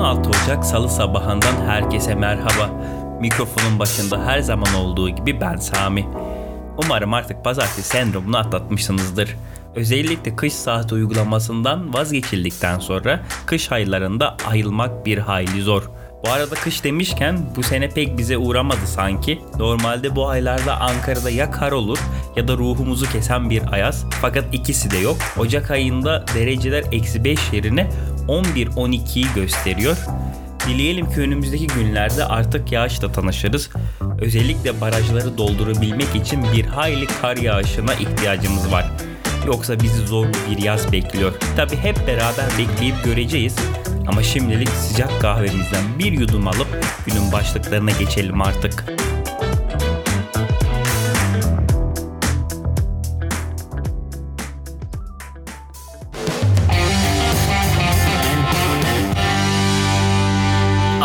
16 Ocak Salı sabahından herkese merhaba. Mikrofonun başında her zaman olduğu gibi ben Sami. Umarım artık pazartesi sendromunu atlatmışsınızdır. Özellikle kış saat uygulamasından vazgeçildikten sonra kış aylarında ayılmak bir hayli zor. Bu arada kış demişken bu sene pek bize uğramadı sanki. Normalde bu aylarda Ankara'da ya kar olur ya da ruhumuzu kesen bir ayaz. Fakat ikisi de yok. Ocak ayında dereceler eksi 5 yerine 11-12'yi gösteriyor. Dileyelim ki önümüzdeki günlerde artık yağışla tanışırız. Özellikle barajları doldurabilmek için bir hayli kar yağışına ihtiyacımız var. Yoksa bizi zorlu bir yaz bekliyor. Tabi hep beraber bekleyip göreceğiz. Ama şimdilik sıcak kahvemizden bir yudum alıp günün başlıklarına geçelim artık.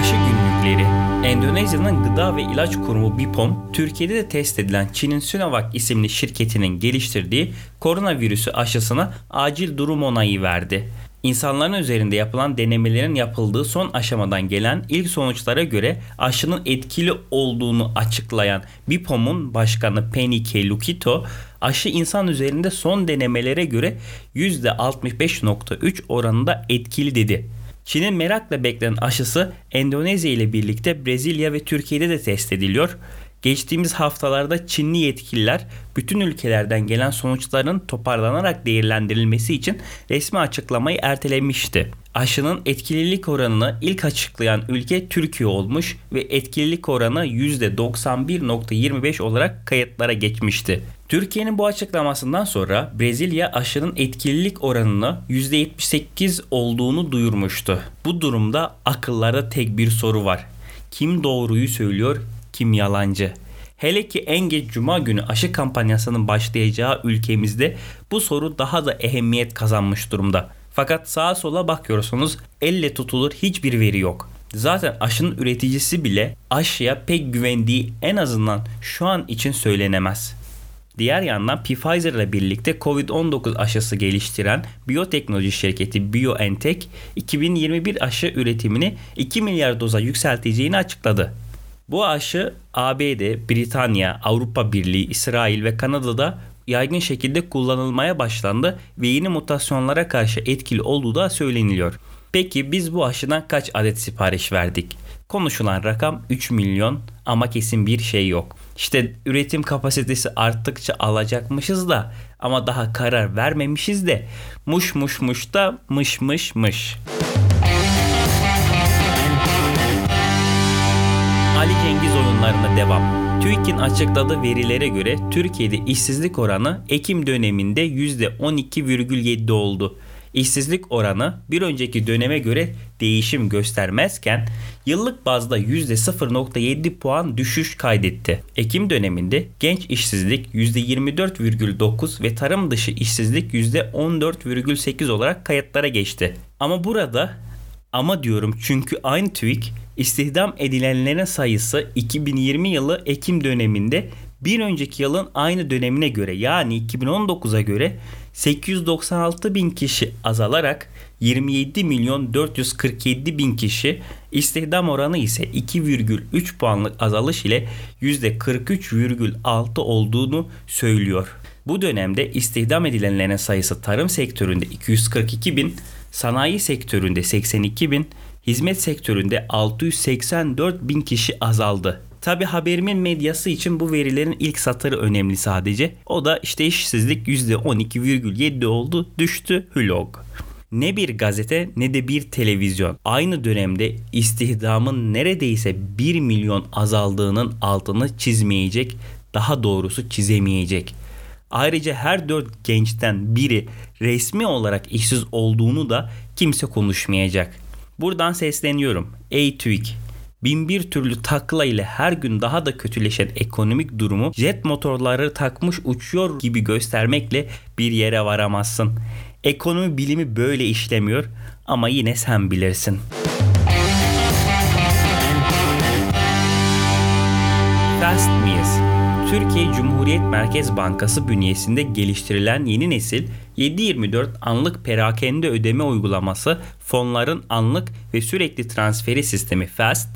Aşı günlükleri Endonezya'nın Gıda ve İlaç Kurumu BIPOM, Türkiye'de de test edilen Çin'in Sinovac isimli şirketinin geliştirdiği koronavirüsü aşısına acil durum onayı verdi. İnsanların üzerinde yapılan denemelerin yapıldığı son aşamadan gelen ilk sonuçlara göre aşının etkili olduğunu açıklayan BIPOM'un başkanı Penny K. Lukito, aşı insan üzerinde son denemelere göre %65.3 oranında etkili dedi. Çin'in merakla beklenen aşısı Endonezya ile birlikte Brezilya ve Türkiye'de de test ediliyor. Geçtiğimiz haftalarda Çinli yetkililer bütün ülkelerden gelen sonuçların toparlanarak değerlendirilmesi için resmi açıklamayı ertelemişti. Aşının etkililik oranını ilk açıklayan ülke Türkiye olmuş ve etkililik oranı %91.25 olarak kayıtlara geçmişti. Türkiye'nin bu açıklamasından sonra Brezilya aşının etkililik oranını %78 olduğunu duyurmuştu. Bu durumda akıllarda tek bir soru var. Kim doğruyu söylüyor, kim yalancı? Hele ki en geç cuma günü aşı kampanyasının başlayacağı ülkemizde bu soru daha da ehemmiyet kazanmış durumda. Fakat sağa sola bakıyorsunuz elle tutulur hiçbir veri yok. Zaten aşının üreticisi bile aşıya pek güvendiği en azından şu an için söylenemez. Diğer yandan Pfizer ile birlikte Covid-19 aşısı geliştiren biyoteknoloji şirketi BioNTech 2021 aşı üretimini 2 milyar doza yükselteceğini açıkladı. Bu aşı ABD, Britanya, Avrupa Birliği, İsrail ve Kanada'da yaygın şekilde kullanılmaya başlandı ve yeni mutasyonlara karşı etkili olduğu da söyleniliyor. Peki biz bu aşıdan kaç adet sipariş verdik? Konuşulan rakam 3 milyon ama kesin bir şey yok. İşte üretim kapasitesi arttıkça alacakmışız da ama daha karar vermemişiz de muş muş muş da mış mış mış. Ali Cengiz oyunlarına devam. TÜİK'in açıkladığı verilere göre Türkiye'de işsizlik oranı Ekim döneminde %12,7 oldu. İşsizlik oranı bir önceki döneme göre değişim göstermezken yıllık bazda %0.7 puan düşüş kaydetti. Ekim döneminde genç işsizlik %24,9 ve tarım dışı işsizlik %14,8 olarak kayıtlara geçti. Ama burada ama diyorum çünkü aynı TÜİK istihdam edilenlerin sayısı 2020 yılı Ekim döneminde bir önceki yılın aynı dönemine göre yani 2019'a göre 896 bin kişi azalarak 27 milyon 447 bin kişi istihdam oranı ise 2,3 puanlık azalış ile %43,6 olduğunu söylüyor. Bu dönemde istihdam edilenlerin sayısı tarım sektöründe 242 bin, sanayi sektöründe 82 bin, hizmet sektöründe 684 bin kişi azaldı. Tabi haberimin medyası için bu verilerin ilk satırı önemli sadece. O da işte işsizlik %12,7 oldu düştü hülog. Ne bir gazete ne de bir televizyon aynı dönemde istihdamın neredeyse 1 milyon azaldığının altını çizmeyecek, daha doğrusu çizemeyecek. Ayrıca her dört gençten biri resmi olarak işsiz olduğunu da kimse konuşmayacak. Buradan sesleniyorum. Ey TÜİK bin bir türlü takla ile her gün daha da kötüleşen ekonomik durumu jet motorları takmış uçuyor gibi göstermekle bir yere varamazsın. Ekonomi bilimi böyle işlemiyor ama yine sen bilirsin. Fast Meals Türkiye Cumhuriyet Merkez Bankası bünyesinde geliştirilen yeni nesil 7/24 anlık perakende ödeme uygulaması fonların anlık ve sürekli transferi sistemi FAST,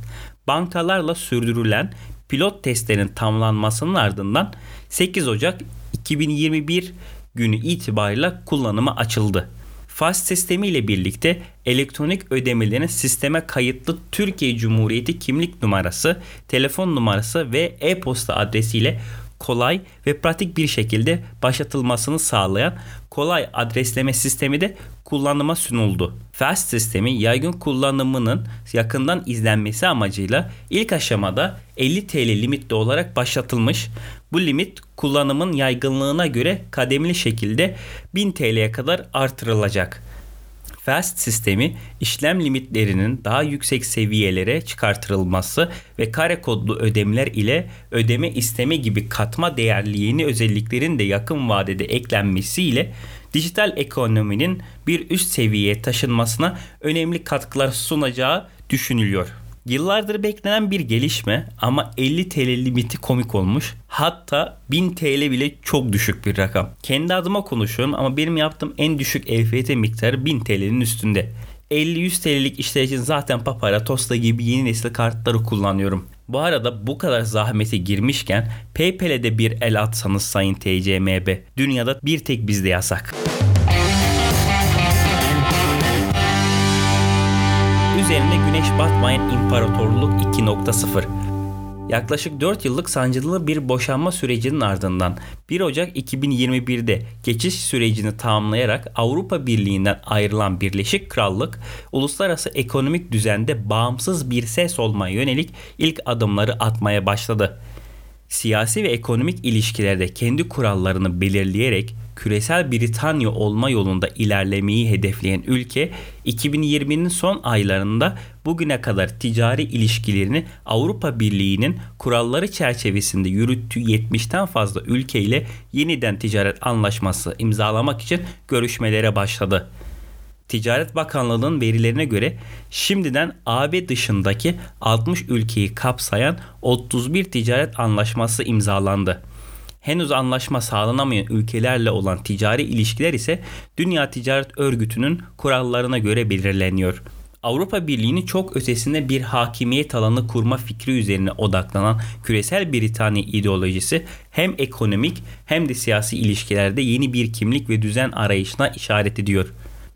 bankalarla sürdürülen pilot testlerin tamamlanmasının ardından 8 Ocak 2021 günü itibariyle kullanıma açıldı. FAST sistemi ile birlikte elektronik ödemelerin sisteme kayıtlı Türkiye Cumhuriyeti kimlik numarası, telefon numarası ve e-posta adresiyle kolay ve pratik bir şekilde başlatılmasını sağlayan kolay adresleme sistemi de kullanıma sunuldu. FAST sistemi yaygın kullanımının yakından izlenmesi amacıyla ilk aşamada 50 TL limitli olarak başlatılmış. Bu limit kullanımın yaygınlığına göre kademeli şekilde 1000 TL'ye kadar artırılacak. FAST sistemi işlem limitlerinin daha yüksek seviyelere çıkartılması ve kare kodlu ödemeler ile ödeme isteme gibi katma değerli yeni özelliklerin de yakın vadede eklenmesiyle dijital ekonominin bir üst seviyeye taşınmasına önemli katkılar sunacağı düşünülüyor. Yıllardır beklenen bir gelişme ama 50 TL limiti komik olmuş. Hatta 1000 TL bile çok düşük bir rakam. Kendi adıma konuşuyorum ama benim yaptığım en düşük EFT miktarı 1000 TL'nin üstünde. 50-100 TL'lik işler için zaten Papara, Tosta gibi yeni nesil kartları kullanıyorum. Bu arada bu kadar zahmete girmişken PayPal'e de bir el atsanız sayın TCMB. Dünyada bir tek bizde yasak. Üzerinde güneş batmayan imparatorluk 2.0. Yaklaşık 4 yıllık sancılı bir boşanma sürecinin ardından 1 Ocak 2021'de geçiş sürecini tamamlayarak Avrupa Birliği'nden ayrılan Birleşik Krallık, uluslararası ekonomik düzende bağımsız bir ses olmaya yönelik ilk adımları atmaya başladı. Siyasi ve ekonomik ilişkilerde kendi kurallarını belirleyerek küresel Britanya olma yolunda ilerlemeyi hedefleyen ülke 2020'nin son aylarında bugüne kadar ticari ilişkilerini Avrupa Birliği'nin kuralları çerçevesinde yürüttüğü 70'ten fazla ülkeyle yeniden ticaret anlaşması imzalamak için görüşmelere başladı. Ticaret Bakanlığı'nın verilerine göre şimdiden AB dışındaki 60 ülkeyi kapsayan 31 ticaret anlaşması imzalandı henüz anlaşma sağlanamayan ülkelerle olan ticari ilişkiler ise Dünya Ticaret Örgütü'nün kurallarına göre belirleniyor. Avrupa Birliği'nin çok ötesinde bir hakimiyet alanı kurma fikri üzerine odaklanan küresel Britanya ideolojisi hem ekonomik hem de siyasi ilişkilerde yeni bir kimlik ve düzen arayışına işaret ediyor.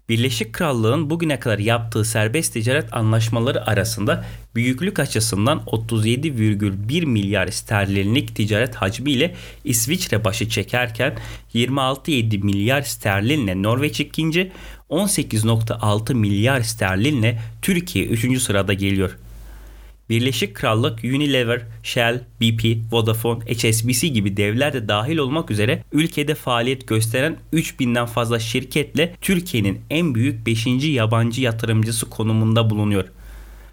Birleşik Krallığın bugüne kadar yaptığı serbest ticaret anlaşmaları arasında büyüklük açısından 37,1 milyar sterlinlik ticaret hacmi ile İsviçre başı çekerken 26,7 milyar sterlinle Norveç ikinci, 18,6 milyar sterlinle Türkiye 3. sırada geliyor. Birleşik Krallık, Unilever, Shell, BP, Vodafone, HSBC gibi devler de dahil olmak üzere ülkede faaliyet gösteren 3000'den fazla şirketle Türkiye'nin en büyük 5. yabancı yatırımcısı konumunda bulunuyor.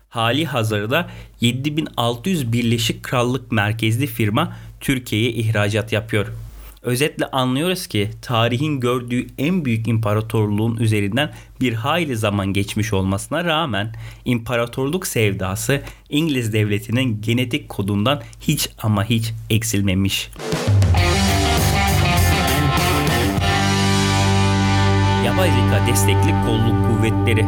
Hali hazırda 7600 Birleşik Krallık merkezli firma Türkiye'ye ihracat yapıyor. Özetle anlıyoruz ki tarihin gördüğü en büyük imparatorluğun üzerinden bir hayli zaman geçmiş olmasına rağmen imparatorluk sevdası İngiliz devletinin genetik kodundan hiç ama hiç eksilmemiş. Yapay zeka destekli kolluk kuvvetleri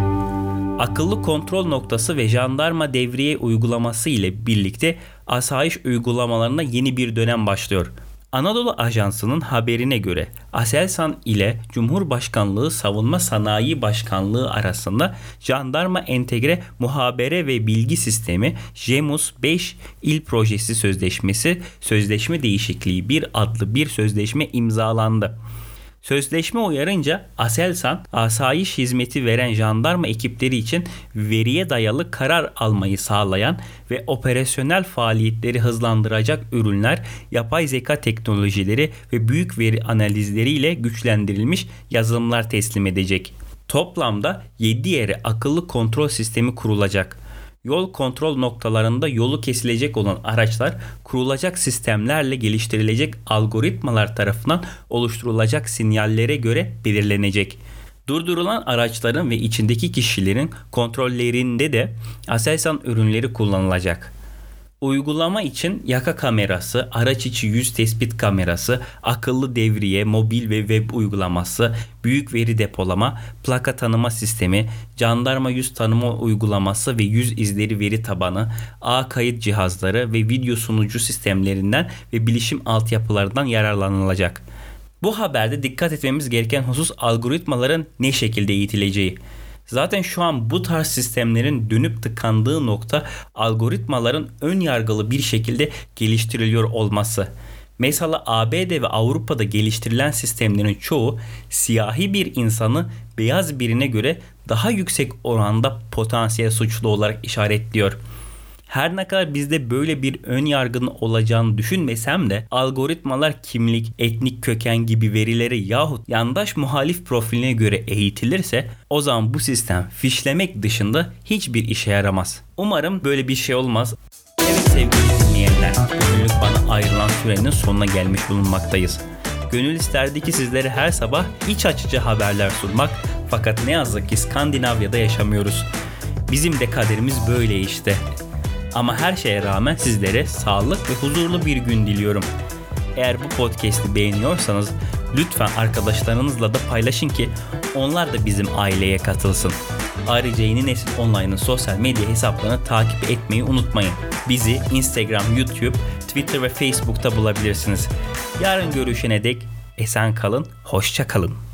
akıllı kontrol noktası ve jandarma devriye uygulaması ile birlikte asayiş uygulamalarına yeni bir dönem başlıyor. Anadolu Ajansı'nın haberine göre Aselsan ile Cumhurbaşkanlığı Savunma Sanayi Başkanlığı arasında Jandarma Entegre Muhabere ve Bilgi Sistemi JEMUS 5 İl Projesi Sözleşmesi Sözleşme Değişikliği 1 adlı bir sözleşme imzalandı. Sözleşme uyarınca Aselsan asayiş hizmeti veren jandarma ekipleri için veriye dayalı karar almayı sağlayan ve operasyonel faaliyetleri hızlandıracak ürünler, yapay zeka teknolojileri ve büyük veri analizleriyle güçlendirilmiş yazılımlar teslim edecek. Toplamda 7 yere akıllı kontrol sistemi kurulacak. Yol kontrol noktalarında yolu kesilecek olan araçlar kurulacak sistemlerle geliştirilecek algoritmalar tarafından oluşturulacak sinyallere göre belirlenecek. Durdurulan araçların ve içindeki kişilerin kontrollerinde de Aselsan ürünleri kullanılacak. Uygulama için yaka kamerası, araç içi yüz tespit kamerası, akıllı devriye, mobil ve web uygulaması, büyük veri depolama, plaka tanıma sistemi, jandarma yüz tanıma uygulaması ve yüz izleri veri tabanı, ağ kayıt cihazları ve video sunucu sistemlerinden ve bilişim altyapılarından yararlanılacak. Bu haberde dikkat etmemiz gereken husus algoritmaların ne şekilde eğitileceği. Zaten şu an bu tarz sistemlerin dönüp tıkandığı nokta algoritmaların ön yargılı bir şekilde geliştiriliyor olması. Mesela ABD ve Avrupa'da geliştirilen sistemlerin çoğu siyahi bir insanı beyaz birine göre daha yüksek oranda potansiyel suçlu olarak işaretliyor. Her ne kadar bizde böyle bir ön yargının olacağını düşünmesem de algoritmalar kimlik, etnik köken gibi verileri yahut yandaş muhalif profiline göre eğitilirse o zaman bu sistem fişlemek dışında hiçbir işe yaramaz. Umarım böyle bir şey olmaz. Evet sevgili dinleyenler, bugünlük bana ayrılan sürenin sonuna gelmiş bulunmaktayız. Gönül isterdi ki sizlere her sabah iç açıcı haberler sunmak fakat ne yazık ki Skandinavya'da yaşamıyoruz. Bizim de kaderimiz böyle işte. Ama her şeye rağmen sizlere sağlık ve huzurlu bir gün diliyorum. Eğer bu podcast'i beğeniyorsanız lütfen arkadaşlarınızla da paylaşın ki onlar da bizim aileye katılsın. Ayrıca Yeni Nesil Online'ın sosyal medya hesaplarını takip etmeyi unutmayın. Bizi Instagram, YouTube, Twitter ve Facebook'ta bulabilirsiniz. Yarın görüşene dek esen kalın, hoşça kalın.